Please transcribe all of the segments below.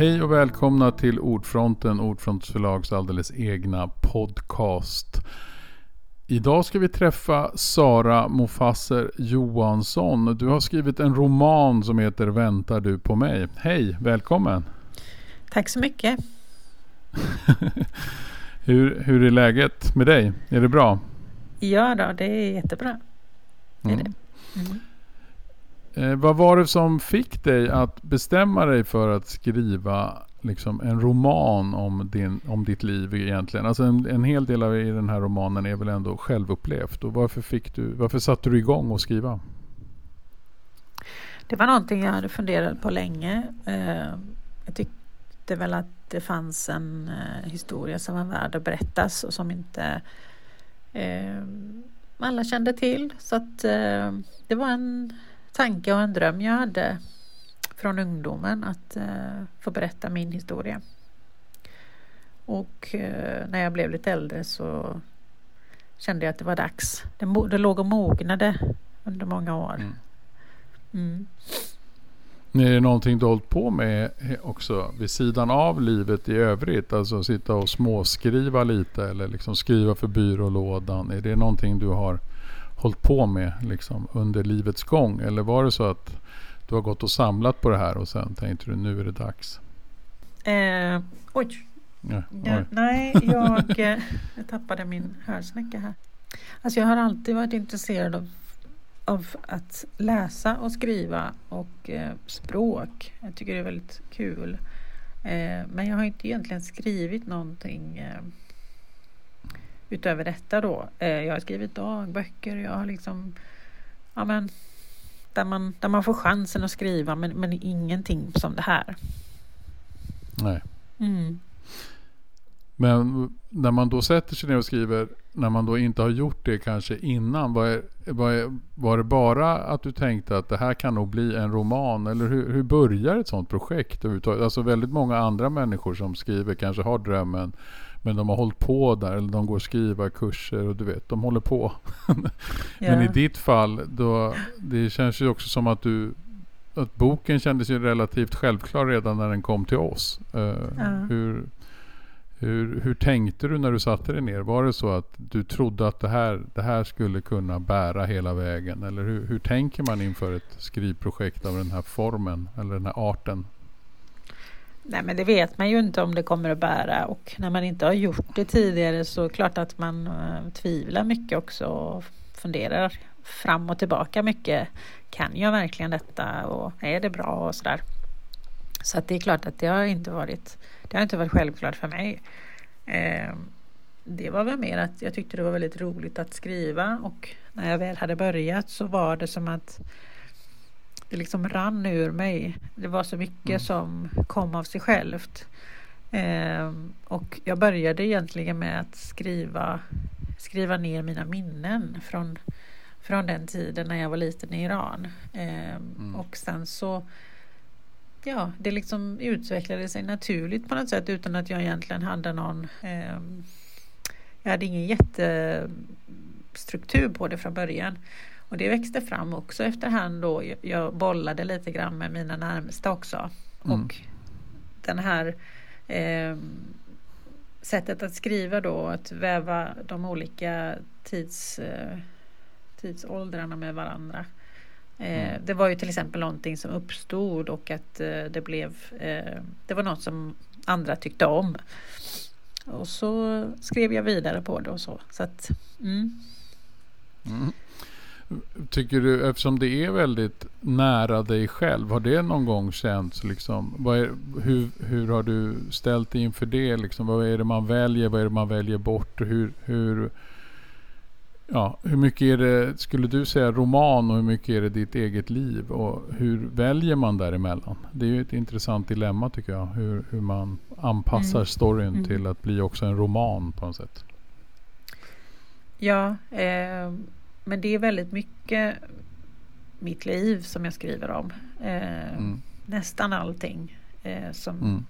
Hej och välkomna till Ordfronten, Ordfronts förlags alldeles egna podcast. Idag ska vi träffa Sara Mofasser Johansson. Du har skrivit en roman som heter Väntar du på mig? Hej, välkommen! Tack så mycket! hur, hur är läget med dig? Är det bra? Ja, då, det är jättebra. Mm. Är det. Mm. Eh, vad var det som fick dig att bestämma dig för att skriva liksom en roman om, din, om ditt liv egentligen? Alltså en, en hel del av i den här romanen är väl ändå självupplevt. Och varför, fick du, varför satte du igång att skriva? Det var någonting jag hade funderat på länge. Eh, jag tyckte väl att det fanns en eh, historia som var värd att berättas och som inte eh, alla kände till. Så att eh, det var en tanke och en dröm jag hade från ungdomen att uh, få berätta min historia. Och uh, när jag blev lite äldre så kände jag att det var dags. Det, det låg och mognade under många år. Mm. Mm. Är det någonting du hållit på med också vid sidan av livet i övrigt? Alltså sitta och småskriva lite eller liksom skriva för byrålådan. Är det någonting du har hållit på med liksom, under livets gång? Eller var det så att du har gått och samlat på det här och sen tänkte du nu är det dags? Eh, oj. Ja, oj. nej, jag, eh, jag tappade min hörsnäcka här. Alltså jag har alltid varit intresserad av, av att läsa och skriva och eh, språk. Jag tycker det är väldigt kul. Eh, men jag har inte egentligen skrivit någonting eh, utöver detta då. Eh, jag har skrivit dagböcker, jag har liksom ja, men, där, man, där man får chansen att skriva men, men ingenting som det här. Nej. Mm. Men när man då sätter sig ner och skriver, när man då inte har gjort det kanske innan, var, är, var, är, var det bara att du tänkte att det här kan nog bli en roman? Eller hur, hur börjar ett sådant projekt Alltså väldigt många andra människor som skriver kanske har drömmen men de har hållit på där, eller de går och skriva kurser och du vet, de håller på. Men i ditt fall, då, det känns ju också som att du att boken kändes ju relativt självklar redan när den kom till oss. Uh, ja. hur, hur, hur tänkte du när du satte dig ner? Var det så att du trodde att det här, det här skulle kunna bära hela vägen? Eller hur, hur tänker man inför ett skrivprojekt av den här formen eller den här arten? Nej men det vet man ju inte om det kommer att bära och när man inte har gjort det tidigare så är det klart att man eh, tvivlar mycket också och funderar fram och tillbaka mycket. Kan jag verkligen detta och är det bra och sådär. Så att det är klart att det har inte varit, det har inte varit självklart för mig. Eh, det var väl mer att jag tyckte det var väldigt roligt att skriva och när jag väl hade börjat så var det som att det liksom rann ur mig. Det var så mycket mm. som kom av sig självt. Eh, och jag började egentligen med att skriva, skriva ner mina minnen från, från den tiden när jag var liten i Iran. Eh, mm. Och sen så Ja, det liksom utvecklade sig naturligt på något sätt utan att jag egentligen hade någon eh, Jag hade ingen jättestruktur på det från början. Och det växte fram också efterhand då. Jag bollade lite grann med mina närmsta också. Mm. Och den här eh, sättet att skriva då, att väva de olika tids, eh, tidsåldrarna med varandra. Eh, mm. Det var ju till exempel någonting som uppstod och att eh, det blev eh, Det var något som andra tyckte om. Och så skrev jag vidare på det och så. så att, mm. Mm. Tycker du, eftersom det är väldigt nära dig själv, har det någon gång känts liksom, är, hur, hur har du ställt dig inför det? Liksom, vad är det man väljer? Vad är det man väljer bort? Hur, hur, ja, hur mycket är det, skulle du säga, roman och hur mycket är det ditt eget liv? Och hur väljer man däremellan? Det är ju ett intressant dilemma tycker jag. Hur, hur man anpassar mm. storyn mm. till att bli också en roman på något sätt. Ja, eh men det är väldigt mycket mitt liv som jag skriver om. Eh, mm. Nästan allting eh, som mm.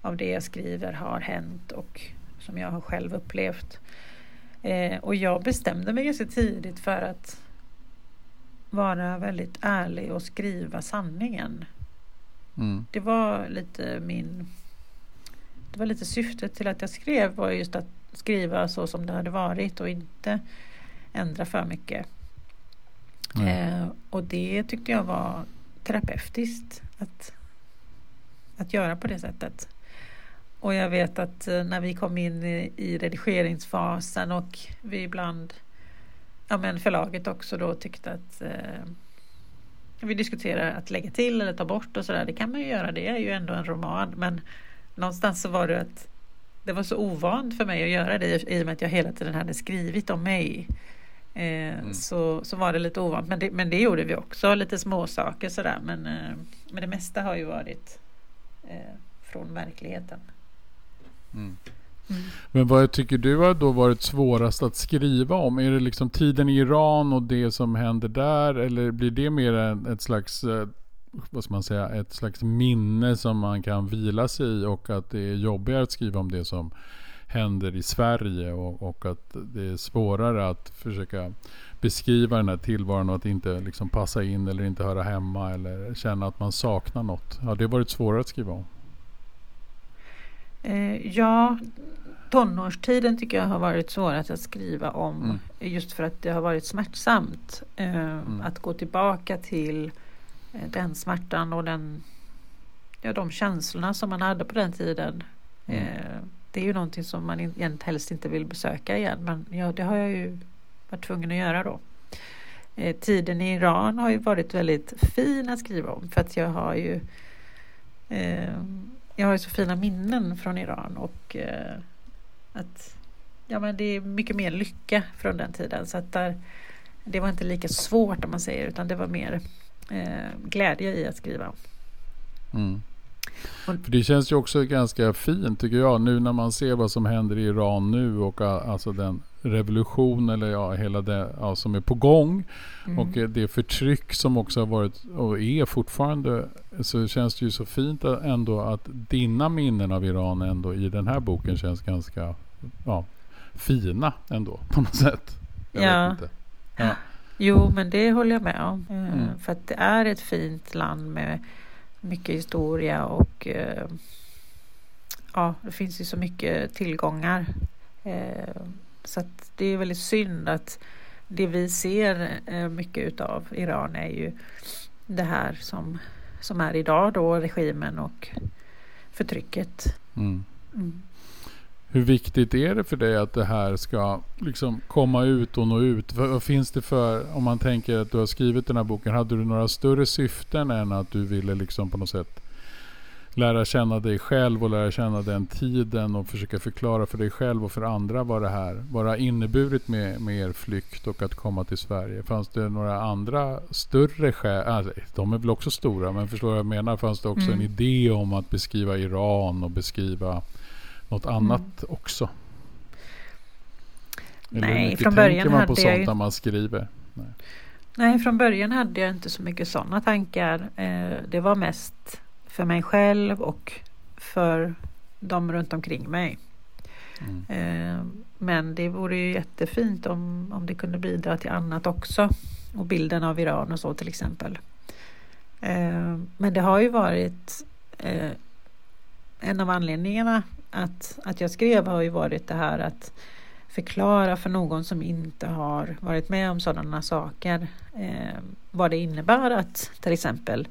av det jag skriver har hänt och som jag har själv upplevt. Eh, och jag bestämde mig ganska tidigt för att vara väldigt ärlig och skriva sanningen. mm. det var lite min det var lite syftet till att jag skrev var just att skriva så som det hade varit och inte ändra för mycket. Eh, och det tyckte jag var terapeutiskt att, att göra på det sättet. Och jag vet att eh, när vi kom in i, i redigeringsfasen och vi ibland, ja men förlaget också då tyckte att eh, vi diskuterar att lägga till eller ta bort och sådär. Det kan man ju göra, det är ju ändå en roman. Men någonstans så var det att det var så ovant för mig att göra det i och med att jag hela tiden hade skrivit om mig. Eh, mm. så, så var det lite ovant, men det, men det gjorde vi också, lite småsaker sådär. Men, eh, men det mesta har ju varit eh, från verkligheten. Mm. Mm. Men vad tycker du har då varit svårast att skriva om? Är det liksom tiden i Iran och det som händer där? Eller blir det mer ett slags, eh, vad ska man säga, ett slags minne som man kan vila sig i och att det är jobbigare att skriva om det som händer i Sverige och, och att det är svårare att försöka beskriva den här tillvaron och att inte liksom passa in eller inte höra hemma eller känna att man saknar något. Har det varit svårare att skriva om? Eh, ja, tonårstiden tycker jag har varit svårast att skriva om mm. just för att det har varit smärtsamt. Eh, mm. Att gå tillbaka till den smärtan och den, ja, de känslorna som man hade på den tiden. Mm. Eh, det är ju någonting som man in, helst inte vill besöka igen men ja, det har jag ju varit tvungen att göra då. Eh, tiden i Iran har ju varit väldigt fin att skriva om för att jag har ju eh, jag har ju så fina minnen från Iran och eh, att ja, men det är mycket mer lycka från den tiden. Så att där, det var inte lika svårt om man säger utan det var mer eh, glädje i att skriva. Mm. För det känns ju också ganska fint tycker jag nu när man ser vad som händer i Iran nu och alltså den revolution eller ja, hela det ja, som är på gång. Mm. Och det förtryck som också har varit och är fortfarande. Så känns det ju så fint ändå att dina minnen av Iran ändå i den här boken känns ganska ja, fina ändå på något sätt. Jag ja. ja. Jo men det håller jag med om. Eh, mm. För att det är ett fint land med mycket historia och eh, ja, det finns ju så mycket tillgångar. Eh, så att det är väldigt synd att det vi ser mycket utav Iran är ju det här som, som är idag då, regimen och förtrycket. Mm. Mm. Hur viktigt är det för dig att det här ska liksom komma ut och nå ut? Vad finns det för, om man tänker att du har skrivit den här boken, hade du några större syften än att du ville liksom på något sätt lära känna dig själv och lära känna den tiden och försöka förklara för dig själv och för andra vad det här vad det har inneburit med, med er flykt och att komma till Sverige. Fanns det några andra större skäl? Alltså, de är väl också stora men förstår vad jag menar? Fanns det också mm. en idé om att beskriva Iran och beskriva något annat mm. också? Eller Nej, från början man på sånt när man skriver? Nej. Nej, från början hade jag inte så mycket sådana tankar. Eh, det var mest för mig själv och för de runt omkring mig. Mm. Eh, men det vore ju jättefint om, om det kunde bidra till annat också. Och bilden av Iran och så till exempel. Eh, men det har ju varit en av anledningarna att, att jag skrev har ju varit det här att förklara för någon som inte har varit med om sådana saker eh, vad det innebär att till exempel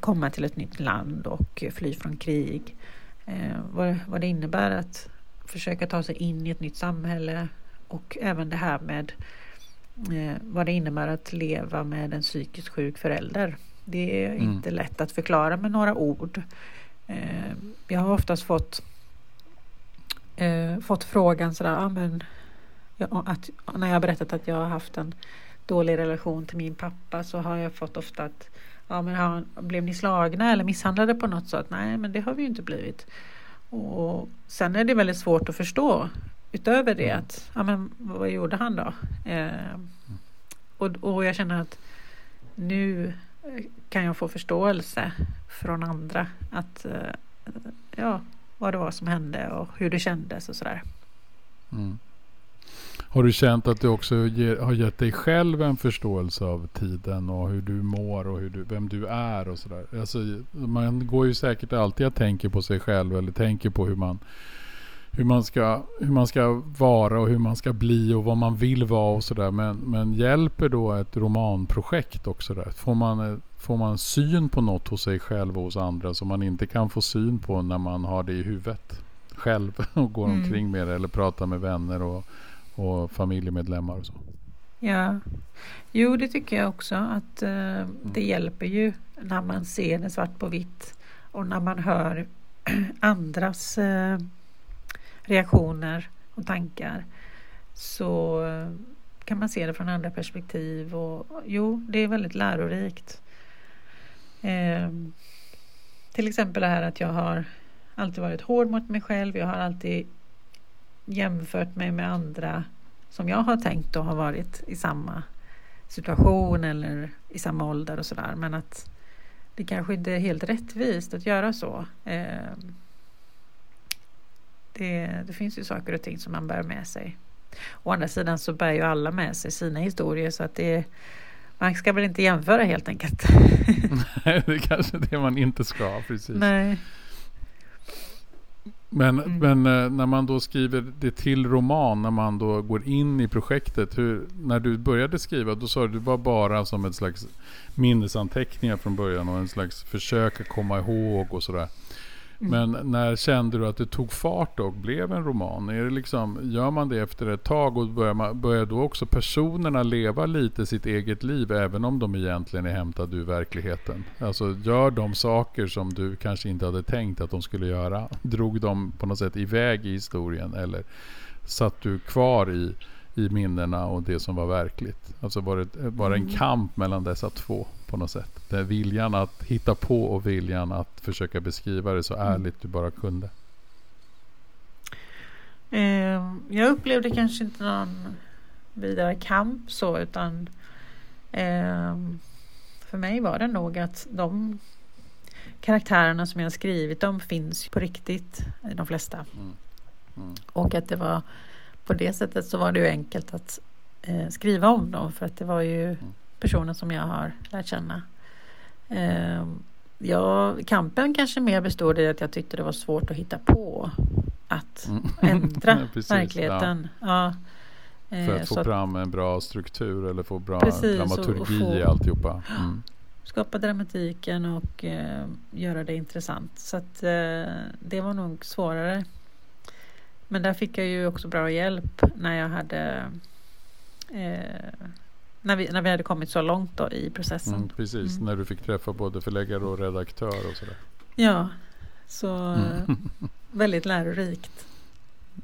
komma till ett nytt land och fly från krig. Eh, vad, vad det innebär att försöka ta sig in i ett nytt samhälle och även det här med eh, vad det innebär att leva med en psykiskt sjuk förälder. Det är mm. inte lätt att förklara med några ord. Eh, jag har oftast fått eh, fått frågan sådär, ah, men, ja, att, när jag har berättat att jag har haft en dålig relation till min pappa så har jag fått ofta att ja, men har, blev ni slagna eller misshandlade på något sätt? Nej, men det har vi ju inte blivit. Och sen är det väldigt svårt att förstå utöver det att, ja men vad gjorde han då? Eh, och, och jag känner att nu kan jag få förståelse från andra att eh, ja, vad det var som hände och hur det kändes och sådär. Mm. Har du känt att du också ger, har gett dig själv en förståelse av tiden och hur du mår och hur du, vem du är och sådär? Alltså, man går ju säkert alltid att tänka på sig själv eller tänker på hur man, hur man, ska, hur man ska vara och hur man ska bli och vad man vill vara och sådär. Men, men hjälper då ett romanprojekt också där? Får man, får man syn på något hos sig själv och hos andra som man inte kan få syn på när man har det i huvudet själv och går mm. omkring med det eller pratar med vänner och och familjemedlemmar och så. Ja, jo det tycker jag också att eh, mm. det hjälper ju när man ser det svart på vitt och när man hör andras eh, reaktioner och tankar så kan man se det från andra perspektiv och jo, det är väldigt lärorikt. Eh, till exempel det här att jag har alltid varit hård mot mig själv. Jag har alltid jämfört mig med andra som jag har tänkt och har varit i samma situation eller i samma ålder och sådär. Men att det kanske inte är helt rättvist att göra så. Eh, det, det, finns ju saker och ting som man bär med sig. Å andra sidan så bär ju alla med sig sina historier så att det man ska väl inte jämföra helt enkelt. Nej, det är kanske det man inte ska. Precis. Nej. Men, mm. men eh, när man då skriver det till roman, när man då går in i projektet. Hur, när du började skriva, då sa du att det var bara som ett slags minnesanteckningar från början och en slags försök att komma ihåg och sådär. Mm. Men när kände du att det tog fart och blev en roman? Är det liksom, gör man det efter ett tag och börjar, man, börjar då också personerna leva lite sitt eget liv även om de egentligen är hämtade ur verkligheten? Alltså gör de saker som du kanske inte hade tänkt att de skulle göra? Drog de på något sätt iväg i historien eller satt du kvar i, i minnena och det som var verkligt? Alltså var det, en mm. kamp mellan dessa två? på något sätt. Det viljan att hitta på och viljan att försöka beskriva det så mm. ärligt du bara kunde. Eh, jag upplevde kanske inte någon vidare kamp så utan eh, för mig var det nog att de karaktärerna som jag skrivit om finns på riktigt de flesta. Mm. Mm. Och att det var på det sättet så var det ju enkelt att eh, skriva om dem för att det var ju mm personer som jag har lärt känna. Eh, ja, kampen kanske mer bestod i att jag tyckte det var svårt att hitta på att mm. ändra Precis, verkligheten. Ja. Ja, För att eh, få fram en bra struktur eller få bra Precis, dramaturgi och, och i alltihopa. Mm. Skapa dramatiken och eh, göra det intressant. Så att, eh, det var nog svårare. Men där fick jag ju också bra hjälp när jag hade eh, när vi, när vi hade kommit så långt då i processen. Mm, precis, mm. när du fick träffa både förläggare och redaktör och sådär. Ja, så mm. väldigt lärorikt.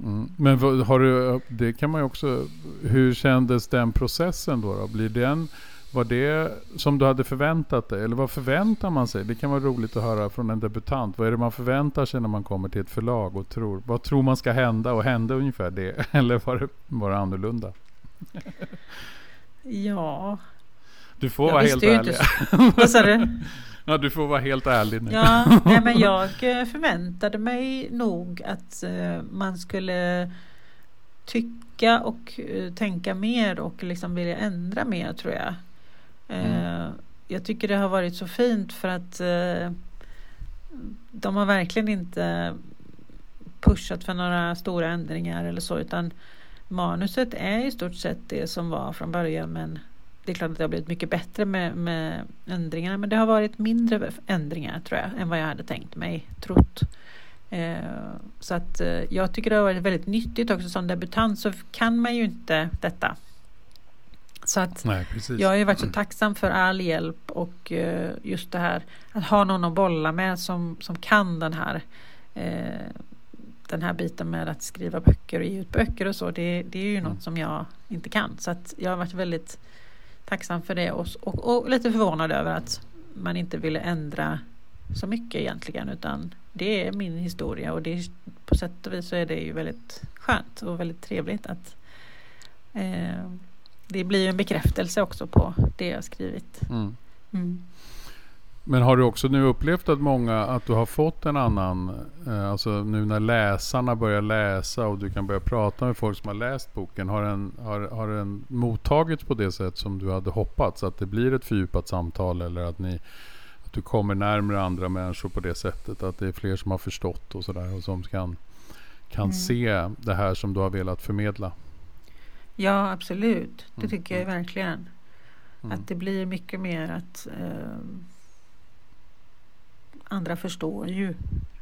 Mm. Men har du, det kan man ju också, hur kändes den processen då? då? Blir den, var det som du hade förväntat dig? Eller vad förväntar man sig? Det kan vara roligt att höra från en debutant. Vad är det man förväntar sig när man kommer till ett förlag och tror? Vad tror man ska hända? Och hände ungefär det? Eller var det, var det annorlunda? Ja. Du får vara helt ärlig. Vad sa du? Ja, du får vara helt ärlig nu. Ja, nej, men jag eh, förväntade mig nog att uh, man skulle tycka och uh, tänka mer och liksom vilja ändra mer tror jag. Mm. Jag tycker det har varit så fint för att eh, de har verkligen inte pushat för några stora ändringar eller så utan manuset är i stort sett det som var från början men det är klart att det har blivit mycket bättre med, med ändringarna men det har varit mindre ändringar tror jag än vad jag hade tänkt mig, trott. Eh, så att eh, jag tycker det har varit väldigt nyttigt också som debutant så kan man ju inte detta. Så att Nej, jag har ju varit så tacksam för all hjälp och eh, just det här att ha någon att bolla med som, som kan den här eh, den här biten med att skriva böcker och ge ut böcker och så, det, det är ju mm. något som jag inte kan. Så att jag har varit väldigt tacksam för det och, och, och, lite förvånad över att man inte ville ändra så mycket egentligen utan det är min historia och det, på sätt och vis så är det ju väldigt skönt och väldigt trevligt att eh, det blir en bekräftelse också på det jag skrivit. Mm. Mm. Men har du också nu upplevt att många, att du har fått en annan, eh, alltså nu när läsarna börjar läsa och du kan börja prata med folk som har läst boken. Har den, har, har den mottagits på det sätt som du hade hoppats? Att det blir ett fördjupat samtal eller att, ni, att du kommer närmare andra människor på det sättet? Att det är fler som har förstått och sådär och som kan, kan mm. se det här som du har velat förmedla? Ja, absolut. Det mm, tycker mm. jag verkligen. Mm. Att det blir mycket mer att eh, andra förstår ju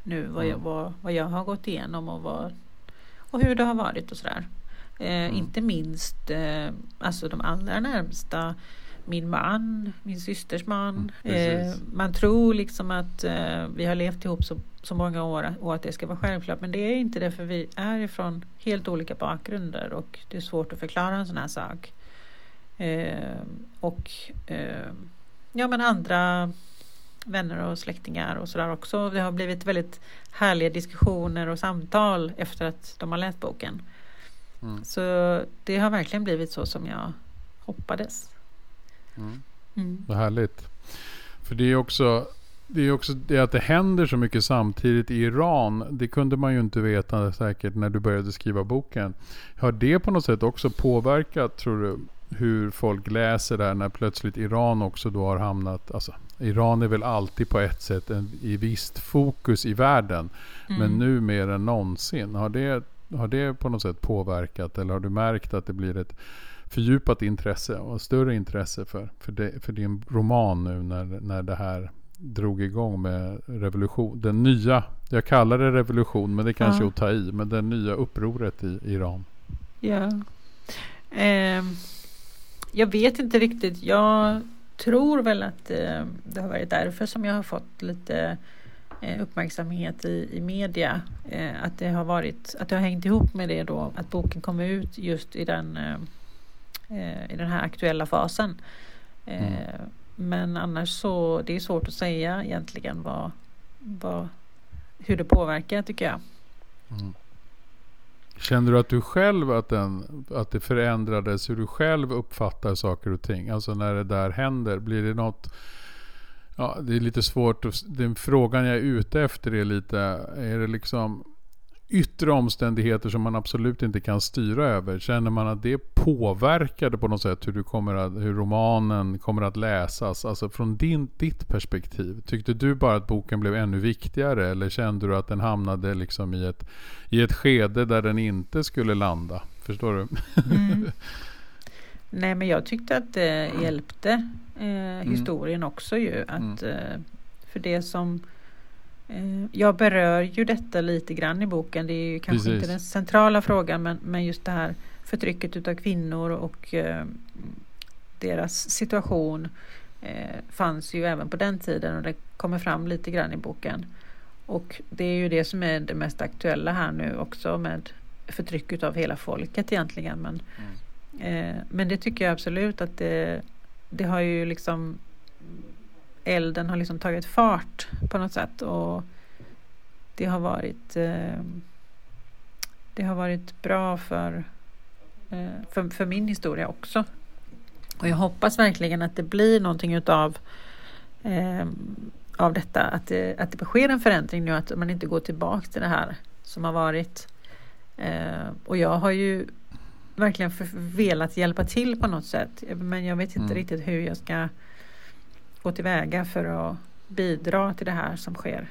nu vad jag, mm. vad, vad jag har gått igenom och, vad, och hur det har varit och sådär. Eh, mm. Inte minst eh, alltså de allra närmsta min man, min systers man. Mm, eh, man tror liksom att eh, vi har levt ihop så, så många år och att det ska vara självklart. Men det är inte det för vi är ifrån helt olika bakgrunder och det är svårt att förklara en sån här sak. Eh, och eh, ja men andra vänner och släktingar och sådär också. Det har blivit väldigt härliga diskussioner och samtal efter att de har läst boken. Mm. Så det har verkligen blivit så som jag hoppades. Mm. Mm. Vad härligt. För det är också det är också det att det händer så mycket samtidigt i Iran. Det kunde man ju inte veta säkert när du började skriva boken. Har det på något sätt också påverkat, tror du, hur folk läser det här när plötsligt Iran också då har hamnat, alltså Iran är väl alltid på ett sätt en, i visst fokus i världen. Mm. Men nu mer än någonsin. Har det, har det på något sätt påverkat eller har du märkt att det blir ett fördjupat intresse och större intresse för, för, det, för din roman nu när, när det här drog igång med revolution. Den nya, jag kallar det revolution men det kanske ja. är att ta i, men det nya upproret i Iran. Ja. Eh, jag vet inte riktigt. Jag tror väl att eh, det har varit därför som jag har fått lite eh, uppmärksamhet i, i media. Eh, att det har varit, att det har hängt ihop med det då att boken kom ut just i den, eh, i den här aktuella fasen. Eh, mm. Men annars så det är svårt att säga egentligen vad, vad, hur det påverkar tycker jag. Mm. Känner du att du själv att, den, att det förändrades hur du själv uppfattar saker och ting? Alltså när det där händer, blir det något Ja, det är lite svårt. Den frågan jag är ute efter är lite, är det liksom yttre omständigheter som man absolut inte kan styra över. Känner man att det påverkade på något sätt hur, du kommer att, hur romanen kommer att läsas? Alltså från din, ditt perspektiv. Tyckte du bara att boken blev ännu viktigare? Eller kände du att den hamnade liksom i, ett, i ett skede där den inte skulle landa? Förstår du? Mm. Nej men jag tyckte att det hjälpte eh, mm. historien mm. också ju. Att, mm. eh, för det som jag berör ju detta lite grann i boken. Det är ju kanske Precis. inte den centrala frågan men, men just det här förtrycket utav kvinnor och eh, deras situation eh, fanns ju även på den tiden och det kommer fram lite grann i boken. Och det är ju det som är det mest aktuella här nu också med förtrycket av hela folket egentligen. Men, mm. eh, men det tycker jag absolut att det, det har ju liksom elden har liksom tagit fart på något sätt. Och det har varit eh, det har varit bra för, eh, för, för, min historia också. Och jag hoppas verkligen att det blir någonting utav eh, av detta, att det, att det sker en förändring nu, att man inte går tillbaka till det här som har varit. Och jag har ju verkligen velat hjälpa till på något sätt, men jag vet inte mm. riktigt hur jag ska gå tillväga för att bidra till det här som sker.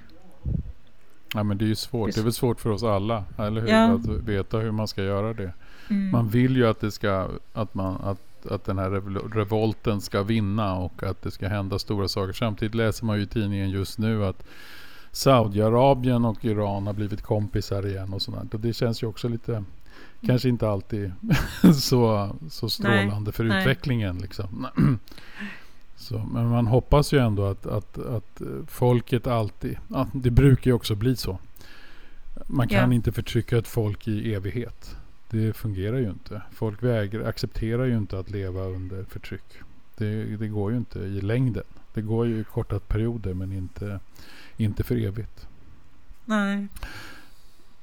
Ja men det är ju svårt. Det är väl svårt för oss alla, eller hur? Ja. Att veta hur man ska göra det. Mm. Man vill ju att det ska, att man, att, att den här revolten ska vinna och att det ska hända stora saker. Samtidigt läser man ju i tidningen just nu att Saudiarabien och Iran har blivit kompisar igen och sånt. Och det känns ju också lite, kanske inte alltid så, så strålande Nej. för Nej. utvecklingen. Liksom. Så, men man hoppas ju ändå att, att, att folket alltid, ja, det brukar ju också bli så. Man kan ja. inte förtrycka ett folk i evighet. Det fungerar ju inte. Folk vägrar, accepterar ju inte att leva under förtryck. Det, det går ju inte i längden. Det går ju i korta perioder men inte, inte för evigt. Nej.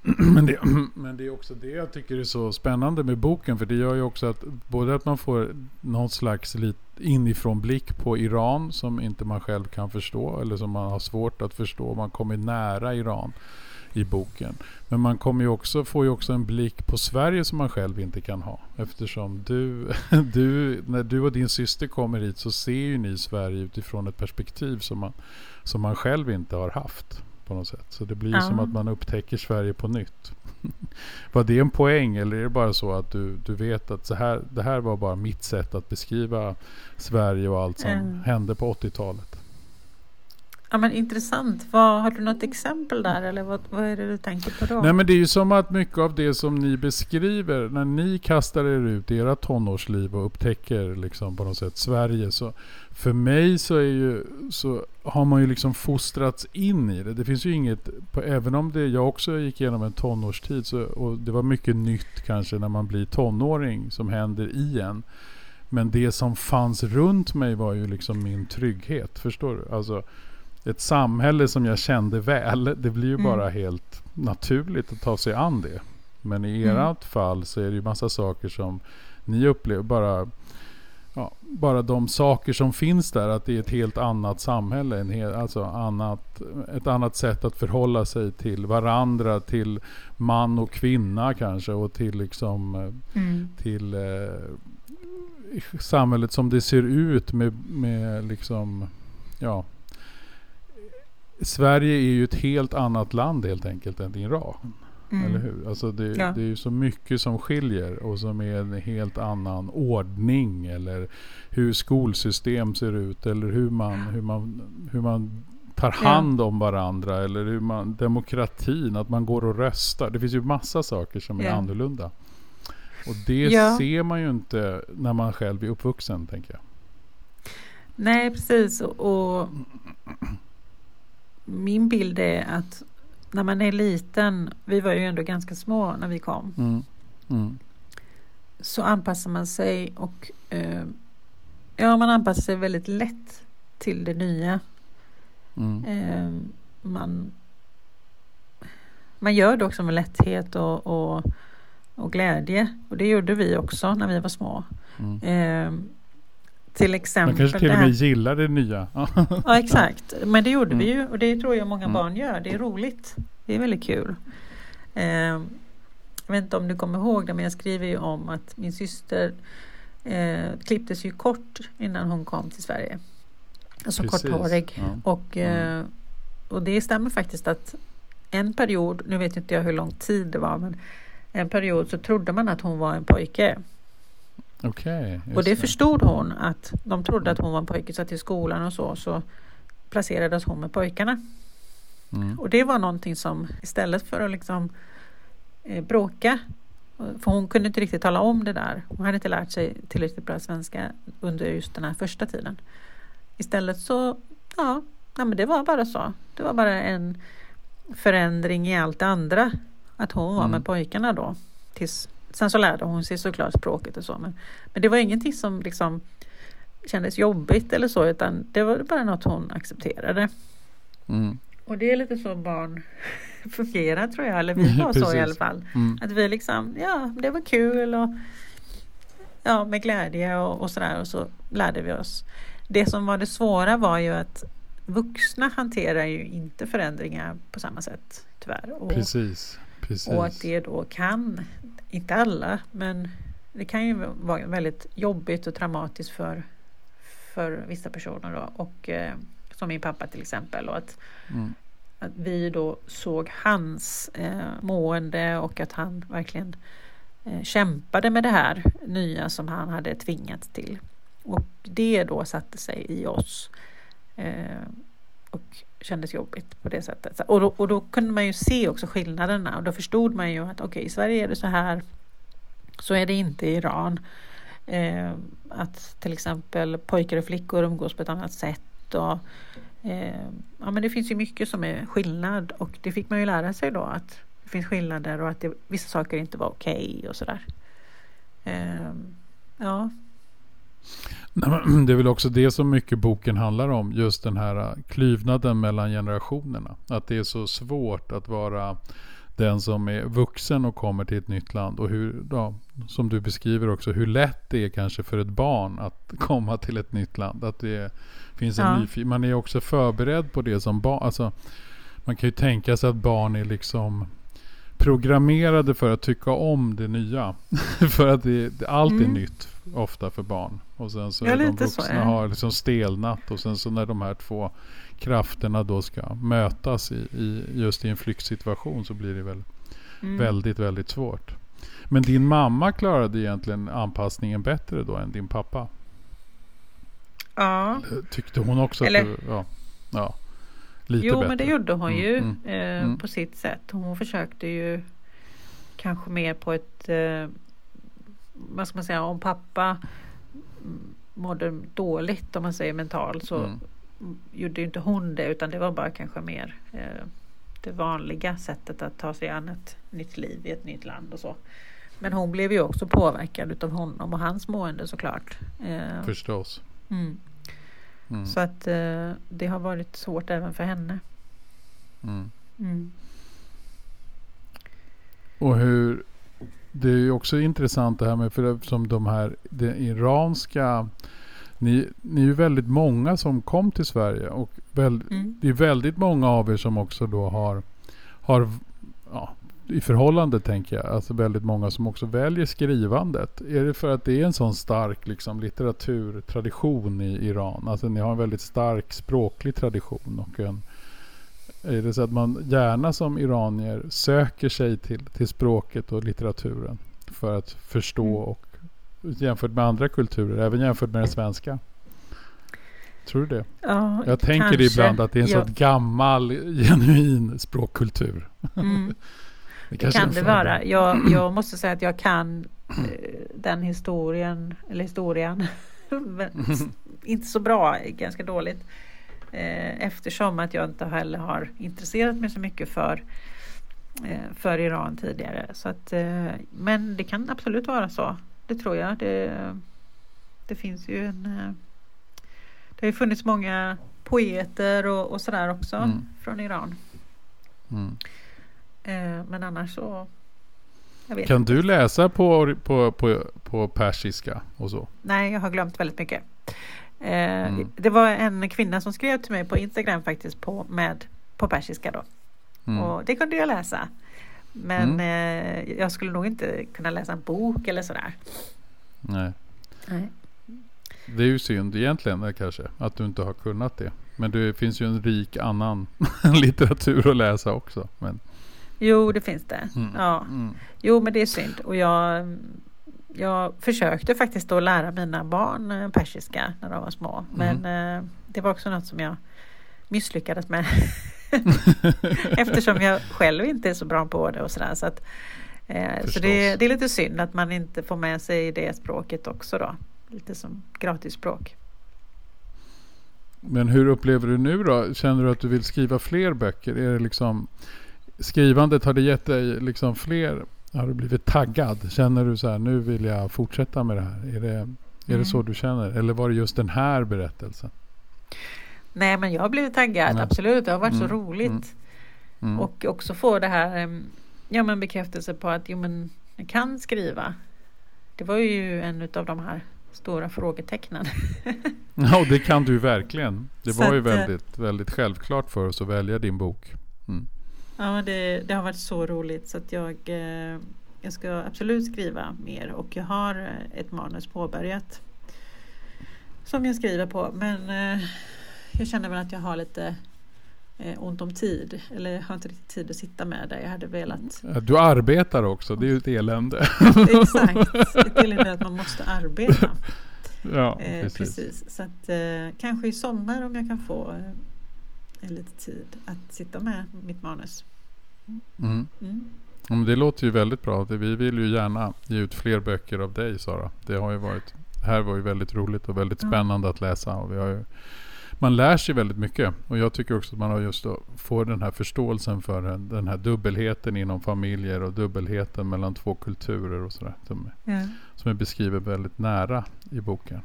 men, det, men det är också det jag tycker är så spännande med boken. För det gör ju också att både att man får någon slags inifrån blick på Iran som inte man själv kan förstå. Eller som man har svårt att förstå. Man kommer nära Iran i boken. Men man kommer ju också, får ju också en blick på Sverige som man själv inte kan ha. Eftersom du, du, när du och din syster kommer hit så ser ju ni Sverige utifrån ett perspektiv som man, som man själv inte har haft. på något sätt. Så det blir ja. som att man upptäcker Sverige på nytt. var det en poäng eller är det bara så att du, du vet att så här, det här var bara mitt sätt att beskriva Sverige och allt som mm. hände på 80-talet? Ja, men intressant. Vad, har du något exempel där eller vad, vad är det du tänker på då? Nej men det är ju som att mycket av det som ni beskriver när ni kastar er ut i era tonårsliv och upptäcker liksom på något sätt Sverige. Så för mig så, är ju, så har man ju liksom fostrats in i det. Det finns ju inget, även om det, jag också gick igenom en tonårstid så, och det var mycket nytt kanske när man blir tonåring som händer i en. Men det som fanns runt mig var ju liksom min trygghet. Förstår du? Alltså, ett samhälle som jag kände väl, det blir ju mm. bara helt naturligt att ta sig an det. Men i mm. ert fall så är det ju massa saker som ni upplever, bara, ja, bara de saker som finns där, att det är ett helt annat samhälle, en hel, alltså annat, ett annat sätt att förhålla sig till varandra, till man och kvinna kanske och till liksom, mm. till eh, samhället som det ser ut med, med liksom, ja, Sverige är ju ett helt annat land helt enkelt än Iran. Mm. Eller hur? Alltså det, ja. det är ju så mycket som skiljer och som är en helt annan ordning. Eller hur skolsystem ser ut. Eller hur man, hur man, hur man tar hand om varandra. Eller hur man, demokratin, att man går och röstar. Det finns ju massa saker som är ja. annorlunda. Och det ja. ser man ju inte när man själv är uppvuxen, tänker jag. Nej, precis. Och min bild är att när man är liten, vi var ju ändå ganska små när vi kom, mm. Mm. så anpassar man sig och eh, ja, man anpassar sig väldigt lätt till det nya. Mm. Eh, man, man gör det också med lätthet och, och, och, glädje och det gjorde vi också när vi var små. Eh, till exempel. Man kanske till och med gillar det nya. ja exakt, men det gjorde mm. vi ju och det tror jag många mm. barn gör. Det är roligt. Det är väldigt kul. Eh, jag vet inte om du kommer ihåg det men jag skriver ju om att min syster eh, klipptes ju kort innan hon kom till Sverige. Alltså Precis. korthårig. Ja. Och, mm. eh, och det stämmer faktiskt att en period, nu vet inte jag hur lång tid det var, men en period så trodde man att hon var en pojke. Okay, och det, förstod hon att de trodde att hon var en pojke så i skolan och så så placerades hon med pojkarna. Mm. Och det var någonting som istället för att liksom eh, bråka för hon kunde inte riktigt tala om det där. Hon hade inte lärt sig tillräckligt bra svenska under just den här första tiden. Istället så, ja, nej men det var bara så. Det var bara en förändring i allt det andra. Att hon var mm. med pojkarna då. Tills Sen så lärde hon sig såklart språket och så. Men, men det var ingenting som liksom kändes jobbigt eller så utan det var bara något hon accepterade. Mm. Och det är lite så barn fungerar tror jag, eller vi var så i alla fall. Mm. Att vi liksom, ja det var kul och ja, med glädje och, och sådär och så lärde vi oss. Det som var det svåra var ju att vuxna hanterar ju inte förändringar på samma sätt tyvärr. Och, Precis. Precis. Och att det då kan inte alla, men det kan ju vara väldigt jobbigt och traumatiskt för, för vissa personer. Då. Och, eh, som min pappa till exempel. Och att, mm. att vi då såg hans eh, mående och att han verkligen eh, kämpade med det här nya som han hade tvingats till. Och det då satte sig i oss. Eh, och kändes jobbigt på det sättet. Och då, och då kunde man ju se också skillnaderna och då förstod man ju att okej, okay, i Sverige är det så här, så är det inte i Iran. Eh, att till exempel pojkar och flickor umgås på ett annat sätt. Och, eh, ja, men det finns ju mycket som är skillnad och det fick man ju lära sig då att det finns skillnader och att det, vissa saker inte var okej okay och sådär. Eh, ja, Det är väl också det som mycket boken handlar om. Just den här klyvnaden mellan generationerna. Att det är så svårt att vara den som är vuxen och kommer till ett nytt land och hur, ja, som du beskriver också, hur lätt det är kanske för ett barn att komma till ett nytt land. Att det finns en ja. nyfiken, man är också förberedd på det som barn. Alltså, man kan ju tänka sig att barn är liksom programmerade för att tycka om det nya. för att det, allt är mm. nytt ofta för barn. Och sen så ja, är de vuxna så, ja. har liksom stelnat och sen så när de här två krafterna då ska mötas i, i just i en flyktsituation så blir det väl mm. väldigt, väldigt svårt. Men din mamma klarade egentligen anpassningen bättre då än din pappa? Ja. Tyckte hon också Eller, att du, ja, ja, lite Jo, bättre. men det gjorde hon mm, ju mm, eh, mm. på sitt sätt. Hon försökte ju kanske mer på ett, eh, vad ska man säga, om pappa mådde dåligt om man säger mentalt så mm. gjorde inte hon det utan det var bara kanske mer eh, det vanliga sättet att ta sig an ett nytt liv i ett nytt land och så. Men hon blev ju också påverkad utav honom och hans mående såklart. Eh, Förstås. Mm. Mm. Så att eh, det har varit svårt även för henne. Mm. mm. Och hur Det är ju också intressant det här med för som de här det iranska ni, ni är ju väldigt många som kom till Sverige och väl, mm. det är väldigt många av er som också då har, har ja, i förhållande tänker jag, alltså väldigt många som också väljer skrivandet. Är det för att det är en sån stark liksom, litteraturtradition i Iran? Alltså ni har en väldigt stark språklig tradition och en, är det så att man gärna som iranier söker sig till, till språket och litteraturen för att förstå mm. och jämfört med andra kulturer, även jämfört med den svenska? Tror du det? Ja, jag tänker kanske. ibland att det är en ja. sån gammal genuin språkkultur. Mm. det, det kan det vara. Jag, jag måste säga att jag kan eh, den historien, eller historien, inte så bra, ganska dåligt. Eh, eftersom att jag inte heller har intresserat mig så mycket för eh, för Iran tidigare. Så att, eh, men det kan absolut vara så det tror jag. Det, det finns ju en... Eh, det har ju funnits många poeter och, och sådär också mm. från Iran. Mm. Eh, men annars så... kan du läsa på, på, på, på persiska och så? Nej, jag har glömt väldigt mycket. Eh, mm. Det var en kvinna som skrev till mig på Instagram faktiskt på, med, på persiska då. Mm. Och det kunde jag läsa. Men mm. eh, jag skulle nog inte kunna läsa en bok eller sådär. Nej. Nej. Det är ju synd egentligen eh, kanske att du inte har kunnat det. Men det finns ju en rik annan litteratur att läsa också. Men... Jo, det finns det. Mm. Ja. Mm. Jo, men det är synd. Och jag, jag försökte faktiskt att lära mina barn eh, persiska när de var små. Men mm. det var också något som jag misslyckades med. Eftersom jag själv inte är så bra på det och sådär. Så, att, eh, så det, det, är lite synd att man inte får med sig det språket också då. Lite som gratisspråk. Men hur upplever du nu då? Känner du att du vill skriva fler böcker? Är det liksom Skrivandet, har det gett dig liksom fler har du blivit taggad? Känner du så här, nu vill jag fortsätta med det här? Är det, är mm. det så du känner? Eller var det just den här berättelsen? Nej men jag har blivit taggad, Nej. absolut. Det har varit mm. så roligt. Mm. mm. Och också få det här ja, men bekräftelse på att jo, men jag kan skriva. Det var ju en av de här stora frågetecknen. ja, det kan du verkligen. Det var att, ju eh, väldigt, väldigt självklart för oss att välja din bok. Mm. Ja, det, det, har varit så roligt så att jag, eh, jag ska absolut skriva mer och jag har eh, ett manus påbörjat som jag skriver på. Men jag känner väl att jag har lite eh, ont om tid. Eller jag har inte riktigt tid att sitta med det. Jag hade velat... Du arbetar också, det är ju ett elände. Exakt, ett elände att man måste arbeta. Ja, eh, precis. precis. Så att, eh, kanske i sommar om jag kan få eh, lite tid att sitta med mitt manus. Mm. Mm. Det låter ju väldigt bra. Vi vill ju gärna ge ut fler böcker av dig Sara. Det har ju varit, här var ju väldigt roligt och väldigt spännande ja. att läsa. Och vi har ju man lär sig väldigt mycket. Och jag tycker också att man har just får den här förståelsen för den här dubbelheten inom familjer och dubbelheten mellan två kulturer och sådär. Som, ja. som är beskriven väldigt nära i boken.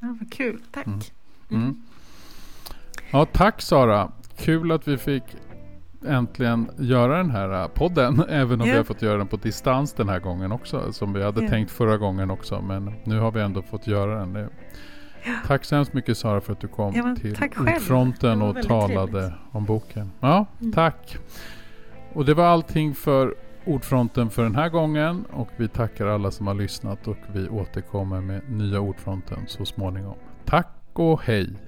Ja, vad kul, tack. Mm. Mm. Ja, tack Sara. Kul att vi fick äntligen göra den här podden. Även om yeah. vi har fått göra den på distans den här gången också. Som vi hade yeah. tänkt förra gången också. Men nu har vi ändå fått göra den. Det, Tack så hemskt mycket Sara för att du kom ja, till Ordfronten och talade trevligt. om boken. Ja, mm. tack. Och det var allting för Ordfronten för den här gången och vi tackar alla som har lyssnat och vi återkommer med nya Ordfronten så småningom. Tack och hej!